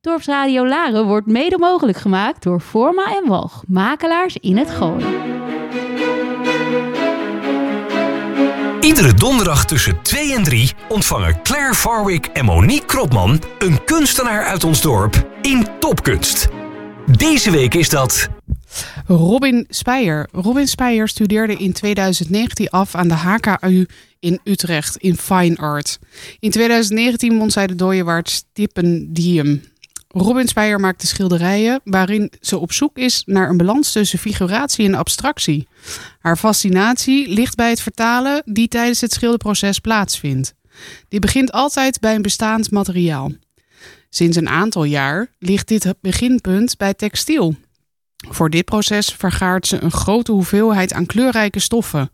Dorpsradio Laren wordt mede mogelijk gemaakt door Forma en Walg, makelaars in het Gooi. Iedere donderdag tussen 2 en 3 ontvangen Claire Farwick en Monique Kropman een kunstenaar uit ons dorp in Topkunst. Deze week is dat Robin Speyer. Robin Speyer studeerde in 2019 af aan de HKU in Utrecht in Fine Art. In 2019 won zij de Dooyewaard Stipendium. Robin Speyer maakte schilderijen waarin ze op zoek is naar een balans tussen figuratie en abstractie. Haar fascinatie ligt bij het vertalen die tijdens het schilderproces plaatsvindt. Die begint altijd bij een bestaand materiaal. Sinds een aantal jaar ligt dit beginpunt bij textiel. Voor dit proces vergaart ze een grote hoeveelheid aan kleurrijke stoffen.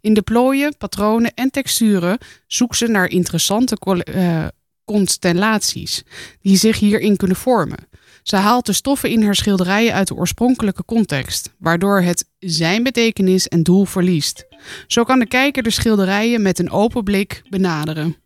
In de plooien, patronen en texturen zoekt ze naar interessante uh, constellaties die zich hierin kunnen vormen. Ze haalt de stoffen in haar schilderijen uit de oorspronkelijke context, waardoor het zijn betekenis en doel verliest. Zo kan de kijker de schilderijen met een open blik benaderen.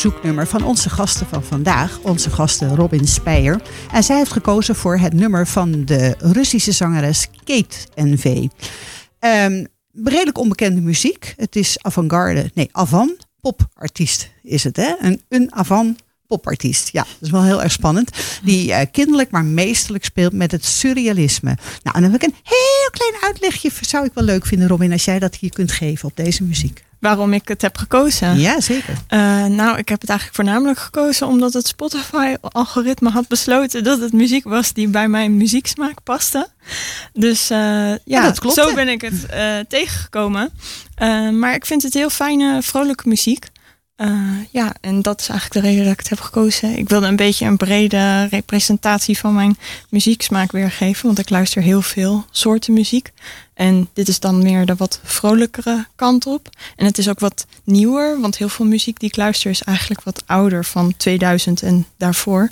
Verzoeknummer van onze gasten van vandaag. Onze gasten Robin Speyer. En zij heeft gekozen voor het nummer van de Russische zangeres Kate NV. Um, redelijk onbekende muziek. Het is avant-garde, nee, avant popartiest is het, hè? Een, een avant popartiest. Ja, dat is wel heel erg spannend. Die uh, kinderlijk, maar meesterlijk speelt met het surrealisme. Nou, en dan heb ik een heel klein uitlegje. Zou ik wel leuk vinden, Robin, als jij dat hier kunt geven op deze muziek waarom ik het heb gekozen. Ja, zeker. Uh, nou, ik heb het eigenlijk voornamelijk gekozen omdat het Spotify-algoritme had besloten dat het muziek was die bij mijn muzieksmaak paste. Dus uh, ja, ja dat klopt, zo ben ik het uh, tegengekomen. maar ik vind het heel fijne, vrolijke muziek. Uh, ja, en dat is eigenlijk de reden dat ik het heb gekozen. Ik wilde een beetje een brede representatie van mijn muzieksmaak weergeven. Want ik luister heel veel soorten muziek. En dit is dan meer de wat vrolijkere kant op. En het is ook wat nieuwer. Want heel veel muziek die ik luister is eigenlijk wat ouder. Van 2000 en daarvoor.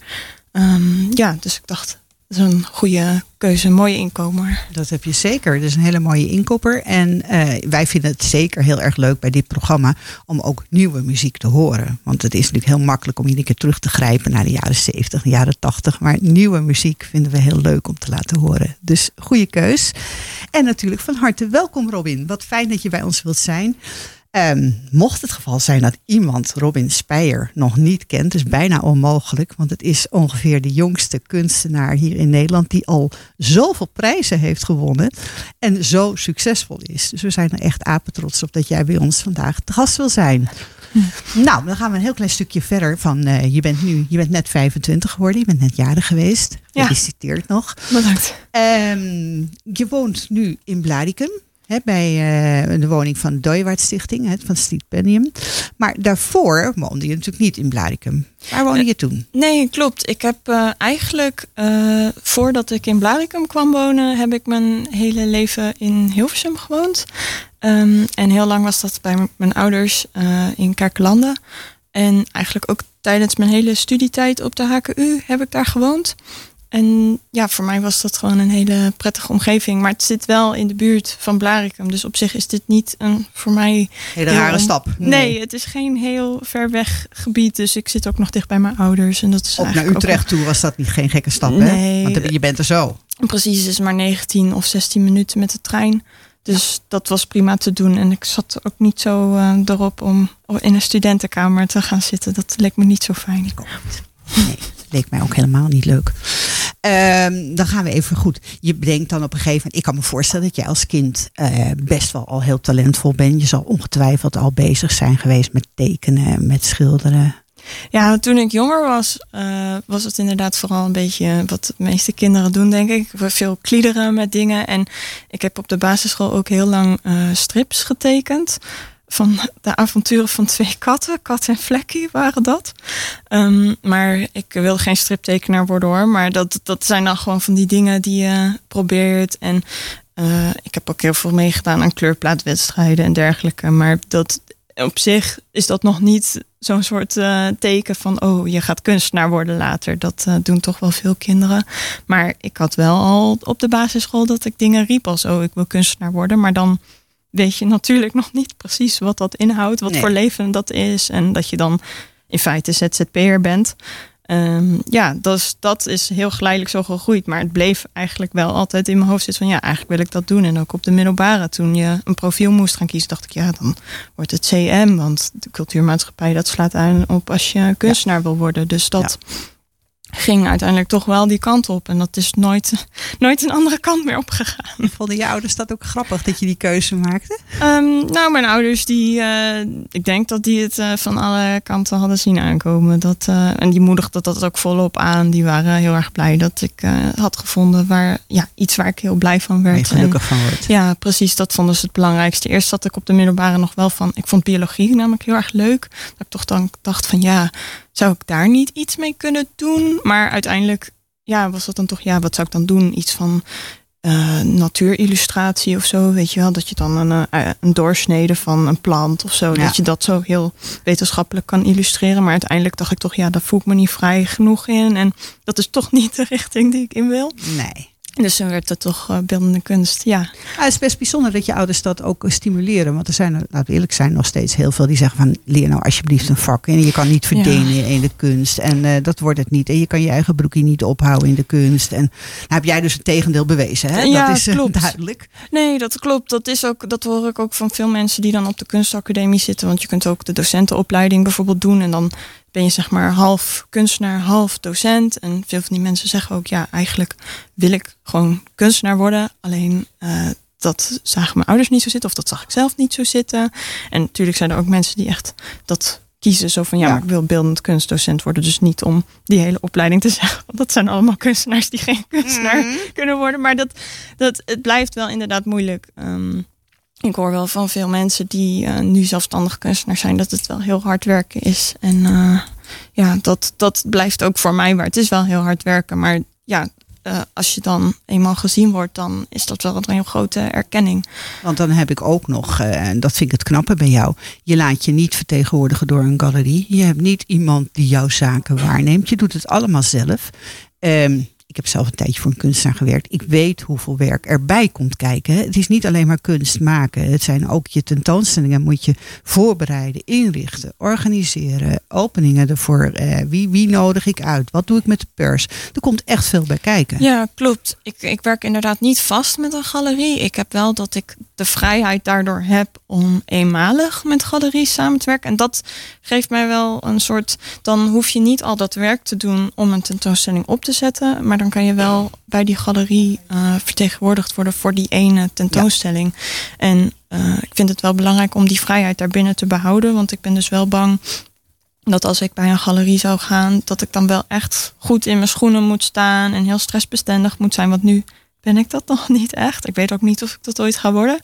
Um, ja, dus ik dacht, dat is een goede keuze, een mooie inkomer. Dat heb je zeker. Dat is een hele mooie inkoper. En uh, wij vinden het zeker heel erg leuk bij dit programma om ook nieuwe muziek te horen. Want het is natuurlijk heel makkelijk om iedere keer terug te grijpen naar de jaren 70, de jaren 80. Maar nieuwe muziek vinden we heel leuk om te laten horen. Dus goede keus. En natuurlijk van harte welkom Robin. Wat fijn dat je bij ons wilt zijn. Um, mocht het geval zijn dat iemand Robin Speyer nog niet kent, is bijna onmogelijk, want het is ongeveer de jongste kunstenaar hier in Nederland die al zoveel prijzen heeft gewonnen en zo succesvol is. Dus we zijn er echt apetrots op dat jij bij ons vandaag te gast wil zijn. Nou, dan gaan we een heel klein stukje verder van, uh, je bent nu, je bent net 25 geworden, je bent net jarig geweest. Ja. Gefeliciteerd nog. Bedankt. Um, je woont nu in Bij uh, de woning van de Dooiwaard Stichting, van Stipendium. Maar daarvoor woonde je natuurlijk niet in Blaricum. Waar woonde je toen? Nee, klopt. Ik heb uh, eigenlijk, uh, voordat ik in Blaricum kwam wonen, heb ik mijn hele leven in Hilversum gewoond. Um, en heel lang was dat bij mijn ouders in Kerkelanden. En eigenlijk ook tijdens mijn hele studietijd op de HKU heb ik daar gewoond. En ja, voor mij was dat gewoon een hele prettige omgeving. Maar het zit wel in de buurt van Blaricum. Dus op zich is dit niet een voor mij... Hele rare stap. Nee. het is geen heel ver weg gebied. Dus ik zit ook nog dicht bij mijn ouders. En dat is Op naar Utrecht toe was dat niet, geen gekke stap, nee. hè? Want je bent er zo. Precies, het is maar 19 of 16 minuten met de trein. Dus dat was prima te doen. En ik zat ook niet zo uh, erop om in een studentenkamer te gaan zitten. Dat leek me niet zo fijn. Nee leek mij ook helemaal niet leuk. Um, dan gaan we even goed. Je bedenkt dan op een gegeven moment. Ik kan me voorstellen dat jij als kind uh, best wel al heel talentvol bent. Je zal ongetwijfeld al bezig zijn geweest met tekenen, met schilderen. Ja, toen ik jonger was, uh, was het inderdaad vooral een beetje wat de meeste kinderen doen, denk ik. Veel kliederen met dingen. En ik heb op de basisschool ook heel lang uh, strips getekend van de avonturen van twee katten. Kat en Vlekkie waren dat. Um, maar ik wil geen striptekenaar worden hoor. Maar dat, dat zijn dan gewoon van die dingen die je probeert. En uh, ik heb ook heel veel meegedaan aan kleurplaatwedstrijden en dergelijke. Maar dat, op zich is dat nog niet zo'n soort uh, teken van... oh, je gaat kunstenaar worden later. Dat uh, doen toch wel veel kinderen. Maar ik had wel al op de basisschool dat ik dingen riep als... oh, ik wil kunstenaar worden. Maar dan weet je natuurlijk nog niet precies wat dat inhoudt, wat voor leven dat is. En dat je dan in feite ZZP'er bent. Um, ja, dus dat is heel geleidelijk zo gegroeid. Maar het bleef eigenlijk wel altijd in mijn hoofd zitten van ja, eigenlijk wil ik dat doen. En ook op de middelbare, toen je een profiel moest gaan kiezen, dacht ik ja, dan wordt het CM. Want de cultuurmaatschappij, dat slaat aan op als je kunstenaar wil worden. Dus dat ging uiteindelijk toch wel die kant op. En dat is nooit, nooit een andere kant meer opgegaan. Vonden je ouders dat ook grappig dat je die keuze maakte? Um, nou, mijn ouders, die, uh, ik denk dat die het uh, van alle kanten hadden zien aankomen. Dat, uh, en die moedigden dat ook volop aan. Die waren heel erg blij dat ik had gevonden waar, ja, iets waar ik heel blij van werd. Waar gelukkig van wordt. Ja, precies. Dat vonden ze het belangrijkste. Eerst zat ik op de middelbare nog wel van, ik vond biologie namelijk heel erg leuk. Dat ik toch dan dacht van ja, zou ik daar niet iets mee kunnen doen? Maar uiteindelijk ja, was dat dan toch, ja, wat zou ik dan doen? Iets van uh, natuurillustratie of zo, weet je wel. Dat je dan een, uh, een doorsnede van een plant of zo, dat je dat zo heel wetenschappelijk kan illustreren. Maar uiteindelijk dacht ik toch, ja, daar voel ik me niet vrij genoeg in. En dat is toch niet de richting die ik in wil. Nee. Dus dan werd het toch uh, beeldende kunst, ja. ja. Het is best bijzonder dat je ouders dat ook stimuleren. Want er zijn, laten we eerlijk zijn, nog steeds heel veel die zeggen van... leer nou alsjeblieft een vak. En je kan niet verdelen ja. in de kunst. En uh, dat wordt het niet. En je kan je eigen broekje niet ophouden in de kunst. En nou heb jij dus het tegendeel bewezen, hè? Ja, dat is klopt. duidelijk. Nee, dat klopt. Dat, is ook, dat hoor ik ook van veel mensen die dan op de kunstacademie zitten. Want je kunt ook de docentenopleiding bijvoorbeeld doen. En dan ben je zeg maar half kunstenaar, half docent. En veel van die mensen zeggen ook, ja, eigenlijk wil ik gewoon kunstenaar worden. Alleen uh, dat zagen mijn ouders niet zo zitten, of dat zag ik zelf niet zo zitten. En natuurlijk zijn er ook mensen die echt dat kiezen. Zo van, ja, ja. Maar ik wil beeldend kunstdocent worden. Dus niet om die hele opleiding te zeggen. Want dat zijn allemaal kunstenaars die geen kunstenaar mm -hmm. kunnen worden. Maar dat, dat, het blijft wel inderdaad moeilijk. Um, ik hoor wel van veel mensen die uh, nu zelfstandig kunstenaar zijn, dat het wel heel hard werken is. En uh, ja, dat, dat blijft ook voor mij waar. Het is wel heel hard werken, maar ja, uh, als je dan eenmaal gezien wordt, dan is dat wel een heel grote erkenning. Want dan heb ik ook nog, en dat vind ik het knappe bij jou, je laat je niet vertegenwoordigen door een galerie. Je hebt niet iemand die jouw zaken waarneemt. Je doet het allemaal zelf. Um, ik heb zelf een tijdje voor een kunstenaar gewerkt. Ik weet hoeveel werk erbij komt kijken. Het is niet alleen maar kunst maken. Het zijn ook je tentoonstellingen moet je voorbereiden, inrichten, organiseren, openingen ervoor. Eh, wie, wie nodig ik uit? Wat doe ik met de pers? Er komt echt veel bij kijken. Ja, klopt. Ik, ik werk inderdaad niet vast met een galerie. Ik heb wel dat ik de vrijheid daardoor heb om eenmalig met galeries samen te werken. En dat geeft mij wel een soort. Dan hoef je niet al dat werk te doen om een tentoonstelling op te zetten. Maar dan kan je wel bij die galerie uh, vertegenwoordigd worden voor die ene tentoonstelling. Ja. En uh, ik vind het wel belangrijk om die vrijheid daarbinnen te behouden. Want ik ben dus wel bang dat als ik bij een galerie zou gaan, dat ik dan wel echt goed in mijn schoenen moet staan en heel stressbestendig moet zijn. Want nu ben ik dat nog niet echt. Ik weet ook niet of ik dat ooit ga worden.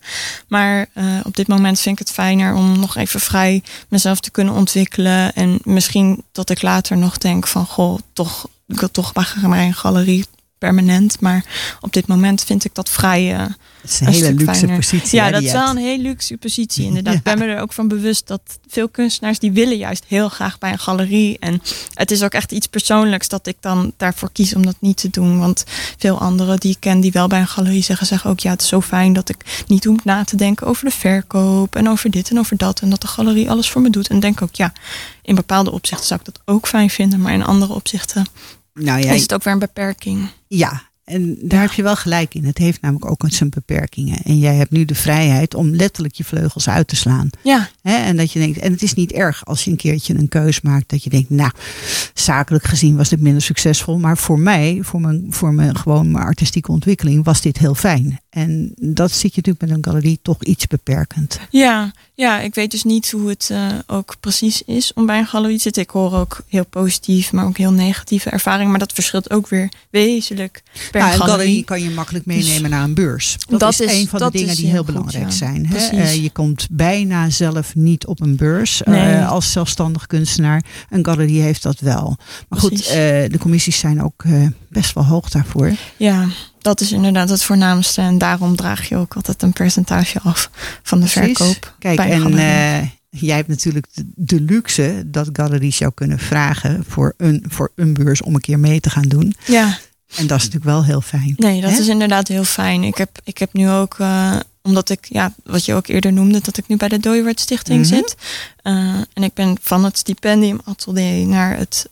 Maar uh, op dit moment vind ik het fijner om nog even vrij mezelf te kunnen ontwikkelen. En misschien dat ik later nog denk van goh, toch, ik wil toch bij een galerie permanent. Maar op dit moment vind ik dat vrij. Uh, is een, een hele luxe fijner. positie. Ja, hè, dat is wel een hele luxe positie. Inderdaad. Ja. Ik ben me er ook van bewust dat veel kunstenaars die willen juist heel graag bij een galerie. En het is ook echt iets persoonlijks dat ik dan daarvoor kies om dat niet te doen. Want veel anderen die ik ken die wel bij een galerie zeggen, zeggen ook ja, het is zo fijn dat ik niet hoef na te denken over de verkoop en over dit en over dat. En dat de galerie alles voor me doet. En denk ook ja, in bepaalde opzichten zou ik dat ook fijn vinden. Maar in andere opzichten Nou ja, is het ook weer een beperking. ja, en daar heb je wel gelijk in. Het heeft namelijk ook zijn beperkingen. En jij hebt nu de vrijheid om letterlijk je vleugels uit te slaan. Ja, en dat je denkt, en het is niet erg als je een keertje een keus maakt dat je denkt, nou, zakelijk gezien was dit minder succesvol, maar voor mij, voor mijn, voor mijn gewoon mijn artistieke ontwikkeling, was dit heel fijn. En dat zit je natuurlijk met een galerie toch iets beperkend. Ja, ja, ik weet dus niet hoe het uh, ook precies is om bij een galerie te zitten. Ik hoor ook heel positief, maar ook heel negatieve ervaringen. Maar dat verschilt ook weer wezenlijk per Nou, een galerie. galerie kan je makkelijk meenemen naar een beurs. Dat, Dat is, is- een van de dingen die heel heel goed, belangrijk ja. zijn. Hè? Eh, je komt bijna zelf niet op een beurs eh, als zelfstandig kunstenaar. Een galerie heeft dat wel. Maar goed, Precies. eh, de commissies zijn ook eh, best wel hoog daarvoor. Ja, dat is inderdaad het voornaamste. En daarom draag je ook altijd een percentage af van de Precies. verkoop. Kijk, bij en eh, jij hebt natuurlijk de, luxe dat galeries jou kunnen vragen voor een, voor een beurs om een keer mee te gaan doen. ja, En dat is natuurlijk wel heel fijn. nee, dat Hè? is inderdaad heel fijn. Ik heb, ik heb nu ook, eh, omdat ik, ja, wat je ook eerder noemde, dat ik nu bij de Dooiewart Stichting Mhm. zit. Eh, en ik ben van het stipendium atelier naar het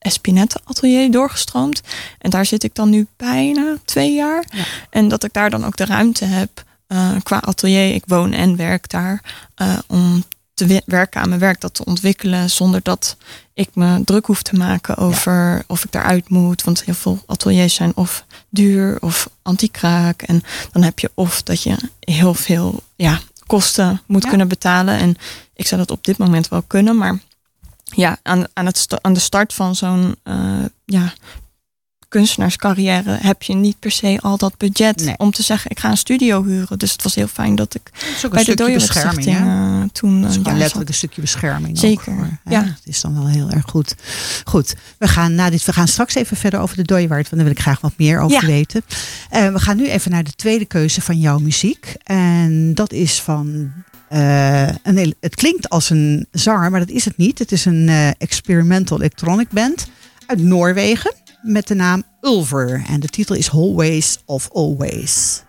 Espinette atelier doorgestroomd. En daar zit ik dan nu bijna twee jaar. Ja. En dat ik daar dan ook de ruimte heb eh, qua atelier. Ik woon en werk daar. eh, om te we- werken aan mijn werk, dat te ontwikkelen. Zonder dat ik me druk hoef te maken over of ik daaruit moet. Want heel veel ateliers zijn of duur of antikraak. En dan heb je of dat je heel veel ja, kosten moet Ja. kunnen betalen. En ik zou dat op dit moment wel kunnen. Maar ja, aan, aan, het aan de start van zo'n eh, ja, kunstenaarscarrière heb je niet per se al dat budget Nee. om te zeggen ik ga een studio huren. Dus het was heel fijn dat ik bij de bescherming. Eh, toen is gewoon jaar letterlijk zat. een stukje bescherming. Zeker, Ook ja. Dat is dan wel heel erg goed. Goed, we gaan, na dit, we gaan straks even verder over de Dooiwaard, want daar wil ik graag wat meer over Ja. weten. Eh, we gaan nu even naar de tweede keuze van jouw muziek. En dat is van. Eh, een, heel- het klinkt als een zanger, maar dat is het niet. Het is een eh, experimental electronic band uit Noorwegen. met de naam Ulver. En de titel is Hallways of Always.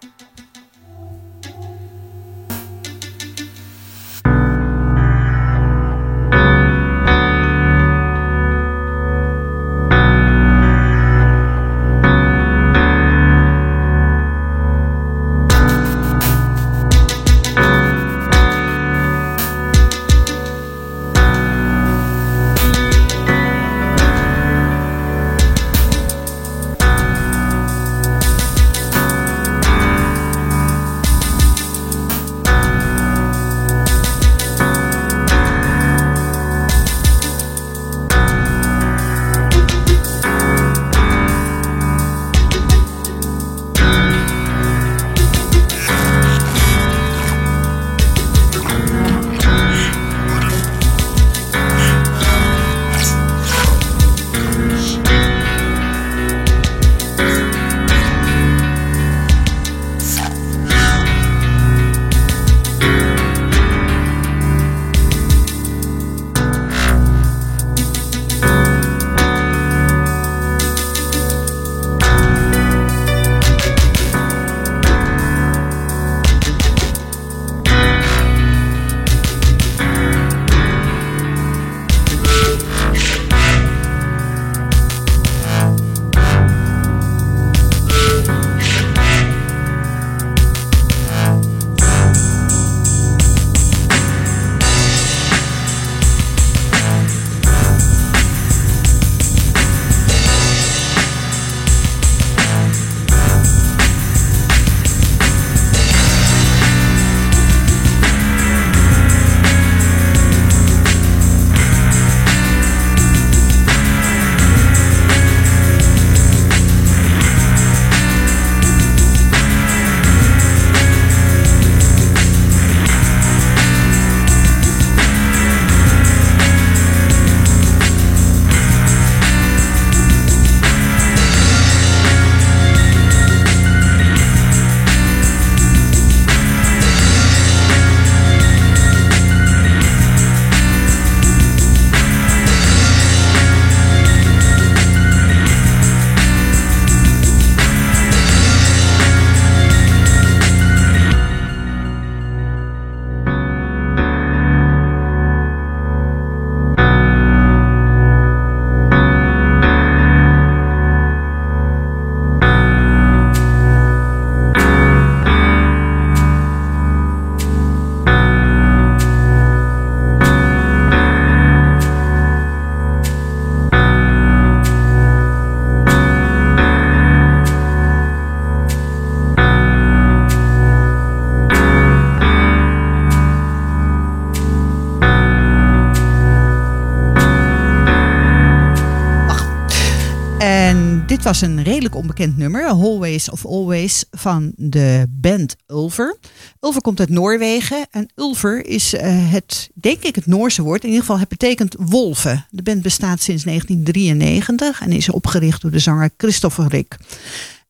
Was een redelijk onbekend nummer, Always of Always, van de band Ulver. Ulver komt uit Noorwegen en Ulver is uh, het, denk ik, het Noorse woord. In ieder geval, het betekent wolven. De band bestaat sinds 1993 en is opgericht door de zanger Christopher Rick.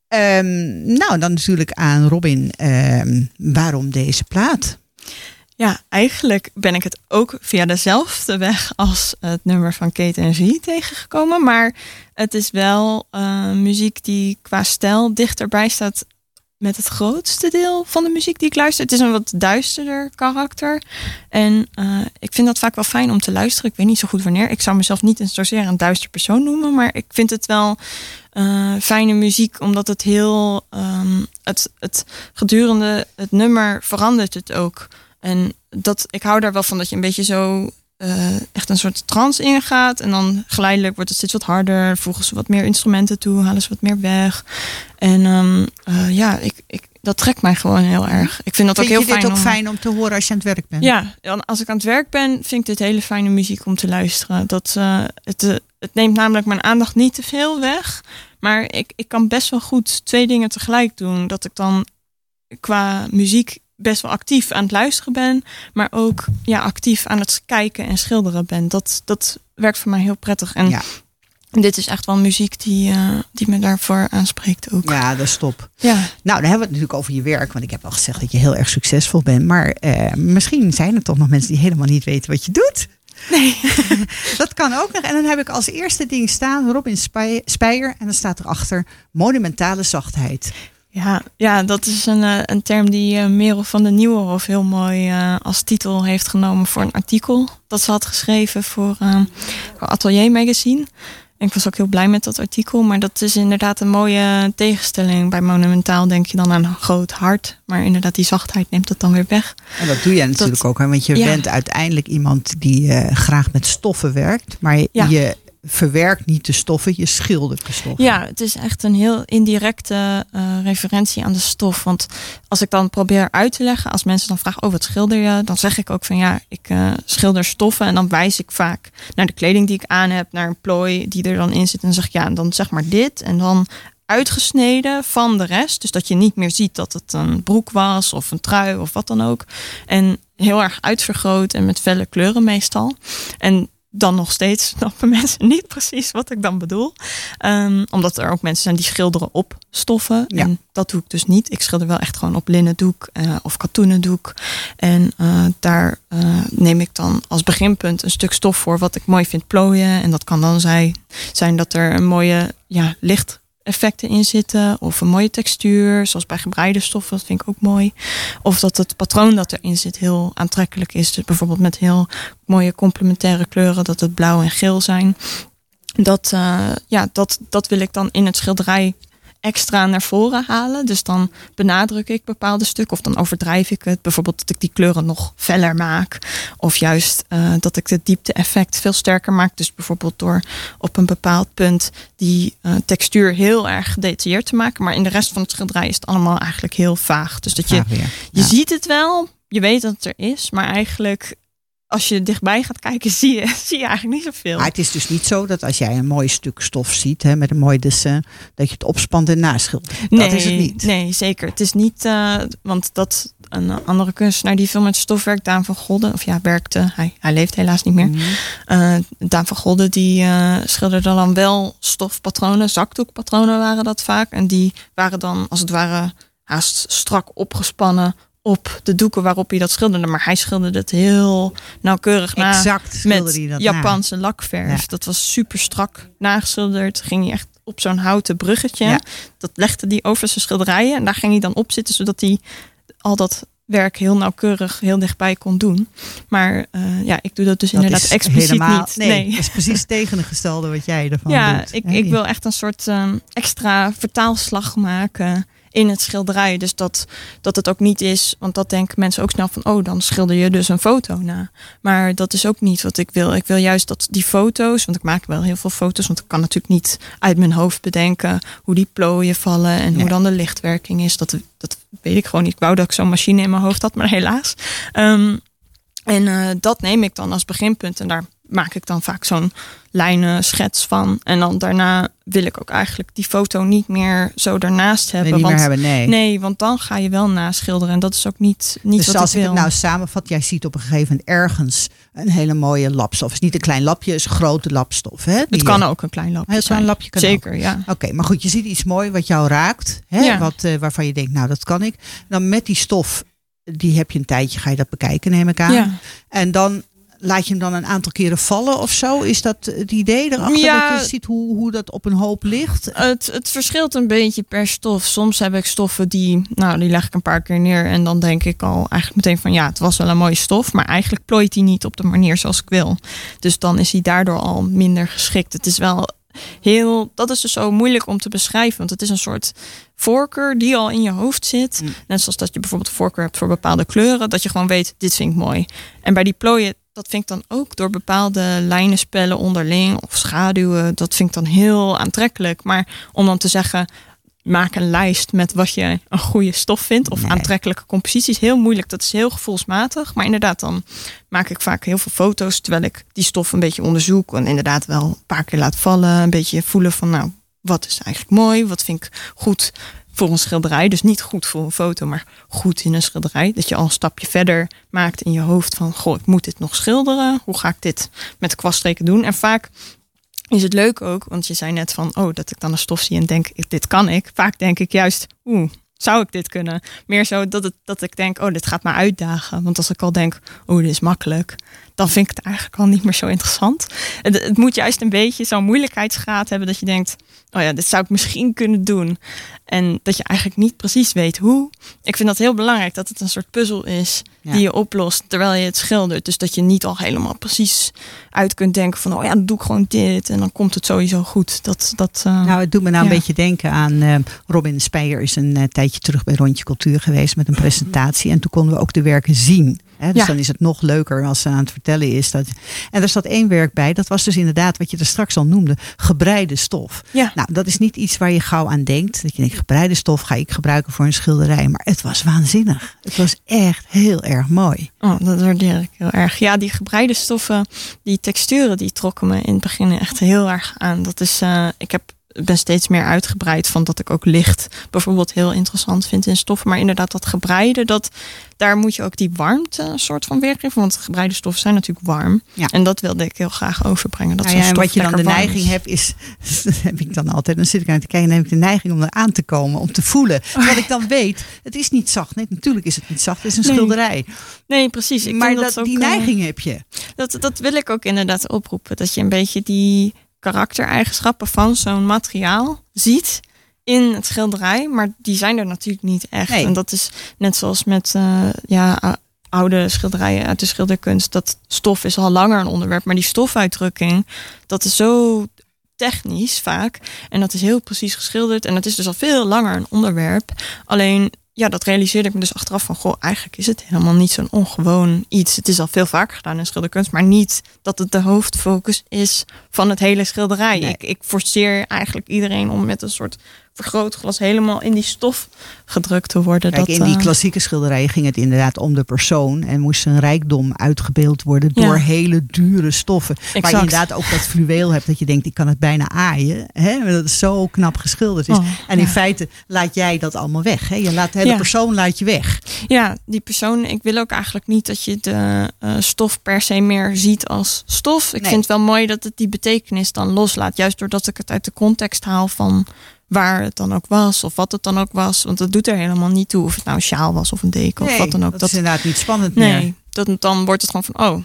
Um, nou, dan natuurlijk aan Robin, um, waarom deze plaat? Ja, eigenlijk ben ik het ook via dezelfde weg als het nummer van Kate en tegengekomen. Maar het is wel uh, muziek die qua stijl dichterbij staat met het grootste deel van de muziek die ik luister. Het is een wat duisterder karakter. En uh, ik vind dat vaak wel fijn om te luisteren. Ik weet niet zo goed wanneer. Ik zou mezelf niet zozeer een duister persoon noemen. Maar ik vind het wel uh, fijne muziek. Omdat het heel... Um, het, het gedurende het nummer verandert het ook. En dat, ik hou daar wel van dat je een beetje zo uh, echt een soort trance ingaat. En dan geleidelijk wordt het steeds wat harder. Voegen ze wat meer instrumenten toe, halen ze wat meer weg. En um, uh, ja, ik, ik, dat trekt mij gewoon heel erg. Ik vind dat vind ook heel je fijn. dit ook om, fijn om te horen als je aan het werk bent? Ja, als ik aan het werk ben, vind ik dit hele fijne muziek om te luisteren. Dat, uh, het, het neemt namelijk mijn aandacht niet te veel weg. Maar ik, ik kan best wel goed twee dingen tegelijk doen. Dat ik dan qua muziek best wel actief aan het luisteren ben, maar ook ja, actief aan het kijken en schilderen ben. Dat, dat werkt voor mij heel prettig. En Ja. dit is echt wel muziek die, uh, die me daarvoor aanspreekt ook. Ja, dat is top. Ja. Nou, dan hebben we het natuurlijk over je werk. Want ik heb al gezegd dat je heel erg succesvol bent. Maar eh, misschien zijn er toch nog mensen die helemaal niet weten wat je doet. Nee. dat kan ook nog. En dan heb ik als eerste ding staan Robin Spij- Speyer. En dan staat erachter monumentale zachtheid. Ja, ja, dat is een, eh, een term die eh, Merel van de Nieuwenhof heel mooi eh, als titel heeft genomen voor een artikel dat ze had geschreven voor, voor Atelier Magazine. En ik was ook heel blij met dat artikel, maar dat is inderdaad een mooie tegenstelling. Bij Monumentaal denk je dan aan een groot hart, maar inderdaad die zachtheid neemt het dan weer weg. En dat doe jij natuurlijk ook. Hè? Want je ja. bent uiteindelijk iemand die graag met stoffen werkt. Maar je, Ja. je verwerkt niet de stoffen, je schildert de stoffen. Ja, het is echt een heel indirecte eh, referentie aan de stof. Want als ik dan probeer uit te leggen, als mensen dan vragen, oh wat schilder je? Dan zeg ik ook van ja, ik eh, schilder stoffen. En dan wijs ik vaak naar de kleding die ik aan heb, naar een plooi die er dan in zit. En zeg ik ja, dan zeg maar dit. En dan uitgesneden van de rest. Dus dat je niet meer ziet dat het een broek was of een trui of wat dan ook. En heel erg uitvergroot en met felle kleuren meestal. En dan nog steeds snappen mensen niet precies wat ik dan bedoel. Ehm, omdat er ook mensen zijn die schilderen op stoffen. Ja. En dat doe ik dus niet. Ik schilder wel echt gewoon op linnen doek eh, of katoenen doek. En eh, daar eh, neem ik dan als beginpunt een stuk stof voor wat ik mooi vind plooien. En dat kan dan zijn, zijn dat er een mooie ja, licht effecten in zitten. Of een mooie textuur, zoals bij gebreide stoffen, dat vind ik ook mooi. Of dat het patroon dat erin zit heel aantrekkelijk is. Dus bijvoorbeeld met heel mooie complementaire kleuren, dat het blauw en geel zijn. Dat, eh, ja, dat, dat wil ik dan in het schilderij extra naar voren halen. Dus dan benadruk ik bepaalde stukken of dan overdrijf ik het. Bijvoorbeeld dat ik die kleuren nog feller maak. Of juist eh, dat ik het diepte-effect veel sterker maak. Dus bijvoorbeeld door op een bepaald punt die eh, textuur heel erg gedetailleerd te maken. Maar in de rest van het schilderij is het allemaal eigenlijk heel vaag. Dus dat je, je Ja. ziet het wel, je weet dat het er is. Maar eigenlijk als je dichtbij gaat kijken zie je, zie je eigenlijk niet zoveel. Maar het is dus niet zo dat als jij een mooi stuk stof ziet hè, met een mooi dessin, dat je het opspant en naschildert. dat is het niet. Nee, zeker. Het is niet, eh, want dat een andere kunstenaar die veel met stof werkt, Daan van Golden, of ja, werkte, hij, hij leeft helaas niet meer. Mhm. Eh, Daan van Golden die eh, schilderde dan wel stofpatronen, zakdoekpatronen waren dat vaak. En die waren dan als het ware haast strak opgespannen op de doeken waarop hij dat schilderde. Maar hij schilderde het heel nauwkeurig na Exact met hij dat na. Japanse lakverf. Ja. Dat was super strak nageschilderd. Ging hij echt op zo'n houten bruggetje. Ja. Dat legde hij over zijn schilderijen. En daar ging hij dan op zitten, zodat hij al dat werk heel nauwkeurig, heel dichtbij kon doen. Maar eh, ja, ik doe dat dus Dat inderdaad expliciet helemaal, niet. Nee, dat is precies tegengestelde wat jij ervan Ja, doet. ik, hè, ik die- wil echt een soort ehm, extra vertaalslag maken in het schilderij. Dus dat, dat het ook niet is, want dat denken mensen ook snel van, oh, dan schilder je dus een foto na. Maar dat is ook niet wat ik wil. Ik wil juist dat die foto's, want ik maak wel heel veel foto's, want ik kan natuurlijk niet uit mijn hoofd bedenken hoe die plooien vallen en Nee. hoe dan de lichtwerking is. Dat, dat weet ik gewoon niet. Ik wou dat ik zo'n machine in mijn hoofd had, maar helaas. Ehm, en eh, dat neem ik dan als beginpunt. En daar maak ik dan vaak zo'n lijnen schets van. En dan daarna wil ik ook eigenlijk die foto niet meer zo daarnaast hebben. niet want, meer hebben, nee. Nee, want dan ga je wel naschilderen. En dat is ook niet, niet dus wat als ik wil. het nou samenvat, jij ziet op een gegeven moment ergens een hele mooie lapstof. Het is niet een klein lapje, het is een grote lapstof. Hè? het kan ook een klein lapje Heel klein lapje kan Zeker, ja. Oké, maar goed, je ziet iets mooi wat jou raakt. Hè? Ja. Wat, eh, waarvan je denkt, nou dat kan ik. Dan met die stof, die heb je een tijdje, ga je dat bekijken, neem ik aan. ja. En dan laat je hem dan een aantal keren vallen of zo? Is dat het idee erachter Ja. dat je ziet hoe, hoe dat op een hoop ligt? Het, het verschilt een beetje per stof. Soms heb ik stoffen die, nou, die leg ik een paar keer neer. En dan denk ik al eigenlijk meteen van ja, het was wel een mooie stof. Maar eigenlijk plooit hij niet op de manier zoals ik wil. Dus dan is hij daardoor al minder geschikt. Het is wel heel, dat is dus zo moeilijk om te beschrijven. Want het is een soort voorkeur die al in je hoofd zit. Mm. Net zoals dat je bijvoorbeeld voorkeur hebt voor bepaalde kleuren. Dat je gewoon weet, dit vind ik mooi. En bij die plooien, dat vind ik dan ook door bepaalde lijnenspellen onderling of schaduwen. Dat vind ik dan heel aantrekkelijk. Maar om dan te zeggen, maak een lijst met wat je een goede stof vindt. Of Nee. aantrekkelijke composities. Heel moeilijk. Dat is heel gevoelsmatig. Maar inderdaad, dan maak ik vaak heel veel foto's. Terwijl ik die stof een beetje onderzoek. En inderdaad wel een paar keer laat vallen. Een beetje voelen van nou, wat is eigenlijk mooi? Wat vind ik goed voor een schilderij? Dus niet goed voor een foto, maar goed in een schilderij. Dat je al een stapje verder maakt in je hoofd van... goh, ik moet dit nog schilderen. Hoe ga ik dit met kwaststreken doen? En vaak is het leuk ook, want je zei net van... oh, dat ik dan een stof zie en denk, dit kan ik. Vaak denk ik juist, oeh, zou ik dit kunnen? Meer zo dat, het, dat ik denk, oh, dit gaat me uitdagen. Want als ik al denk, oh, dit is makkelijk... dan vind ik het eigenlijk al niet meer zo interessant. Het, het moet juist een beetje zo'n moeilijkheidsgraad hebben dat je denkt, oh ja, dit zou ik misschien kunnen doen. En dat je eigenlijk niet precies weet hoe. Ik vind dat heel belangrijk dat het een soort puzzel is Ja. die je oplost terwijl je het schildert. Dus dat je niet al helemaal precies uit kunt denken van, oh ja, dan doe ik gewoon dit en dan komt het sowieso goed. Dat, dat, eh, Nou, het doet me nou een beetje denken aan eh, Robin Speyer is een eh, tijdje terug bij Rondje Cultuur geweest met een presentatie. En toen konden we ook de werken zien. Hè? Dus Ja. dan is het nog leuker als ze aan het vertellen is. Dat... En er zat één werk bij, dat was dus inderdaad wat je er straks al noemde, gebreide stof. Ja. Nou, dat is niet iets waar je gauw aan denkt. Dat je denkt, gebreide stof ga ik gebruiken voor een schilderij. Maar het was waanzinnig. Het was echt heel erg mooi. Oh, dat waardeer ik heel erg. Ja, die gebreide stoffen, die texturen, die trokken me in het begin echt heel erg aan. Dat is, eh, ik heb, ben steeds meer uitgebreid van dat ik ook licht bijvoorbeeld heel interessant vind in stoffen. Maar inderdaad, dat gebreide, dat, daar moet je ook die warmte een soort van weergeven. Want gebreide stoffen zijn natuurlijk warm. Ja. En dat wilde ik heel graag overbrengen. Dat Nou ja, en wat je dan de neiging hebt is, heb ik dan altijd, dan zit ik aan te kijken, dan heb ik de neiging om er aan te komen, om te voelen. Wat ik dan weet, het is niet zacht. Nee, natuurlijk is het niet zacht, het is een Nee. schilderij. Nee, precies. Ik maar dat, dat, die ook, eh, neiging heb je. Dat, dat wil ik ook inderdaad oproepen. Dat je een beetje die karaktereigenschappen van zo'n materiaal ziet in het schilderij. Maar die zijn er natuurlijk niet echt. Nee. En dat is net zoals met eh, ja, ou- oude schilderijen uit de schilderkunst. Dat stof is al langer een onderwerp. Maar die stofuitdrukking, dat is zo technisch vaak. En dat is heel precies geschilderd. En dat is dus al veel langer een onderwerp. Alleen, ja, dat realiseerde ik me dus achteraf van... goh, eigenlijk is het helemaal niet zo'n ongewoon iets. Het is al veel vaker gedaan in schilderkunst... maar niet dat het de hoofdfocus is van het hele schilderij. Nee. Ik, ik forceer eigenlijk iedereen om met een soort vergrootglas... helemaal in die stof gedrukt te worden. Kijk, dat, in die eh, klassieke schilderijen ging het inderdaad om de persoon en moest zijn rijkdom uitgebeeld worden Ja. door hele dure stoffen. Waar je Exact. inderdaad ook dat fluweel hebt dat je denkt, ik kan het bijna aaien. Hè? Dat het zo knap geschilderd is. Oh, en in ja. feite laat jij dat allemaal weg. Hè? Je laat, de Ja. persoon laat je weg. Ja, die persoon. Ik wil ook eigenlijk niet dat je de eh, stof per se meer ziet als stof. Ik Nee. vind het wel mooi dat het die betekenis dan loslaat. Juist doordat ik het uit de context haal van waar het dan ook was of wat het dan ook was. Want dat doet er helemaal niet toe of het nou een sjaal was of een deken of wat dan ook. dat, is inderdaad niet spannend meer. nee, dat, dan wordt het gewoon van oh,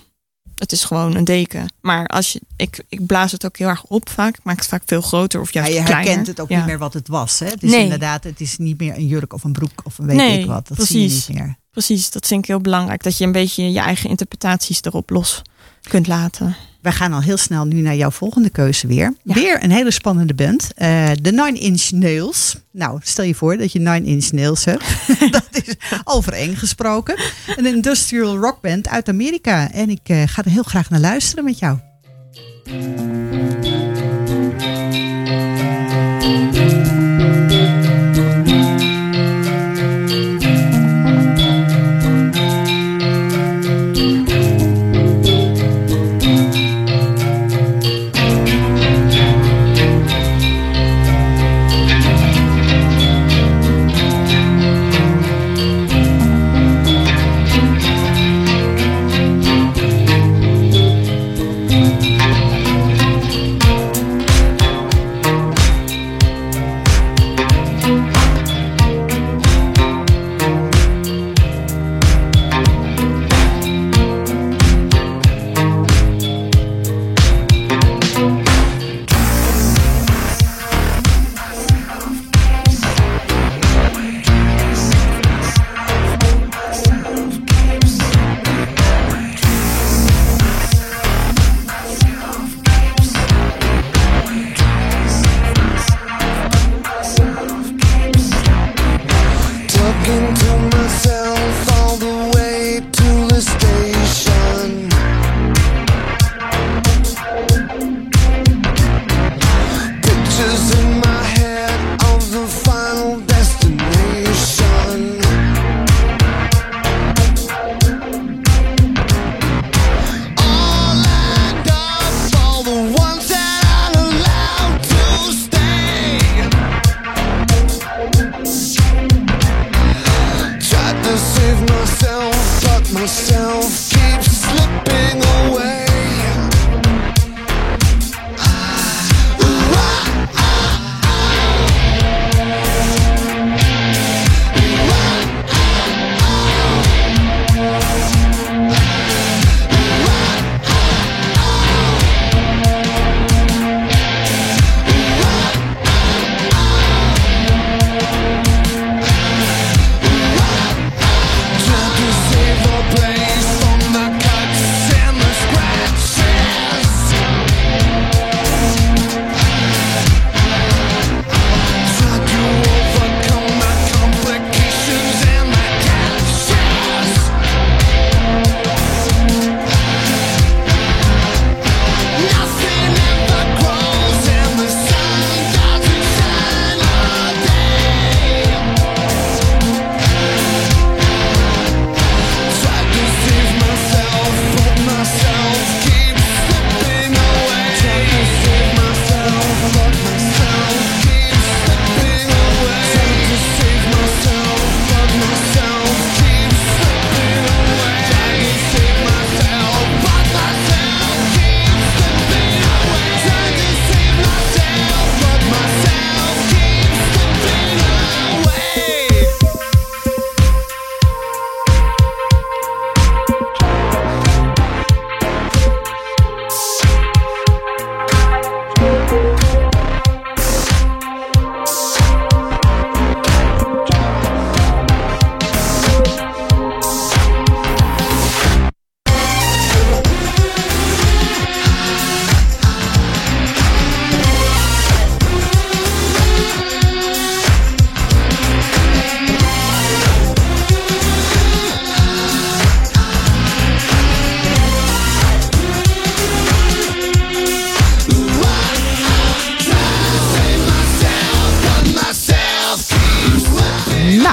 het is gewoon een deken. Maar als je, ik, ik blaas het ook heel erg op vaak. Ik maak het vaak veel groter of Ja, juist je kleiner. herkent het ook Ja. niet meer wat het was. Hè? Het is Nee. inderdaad, het is niet meer een jurk of een broek of een weet Nee, ik wat. Dat precies. zie je niet meer. Precies, dat vind ik heel belangrijk. Dat je een beetje je eigen interpretaties erop los kunt laten. Wij gaan al heel snel nu naar jouw volgende keuze weer. Ja. Weer een hele spannende band. Eh, De Nine Inch Nails. Nou, stel je voor dat je Nine Inch Nails hebt. dat is over eng gesproken. Een industrial rockband uit Amerika. En ik eh, ga er heel graag naar luisteren met jou.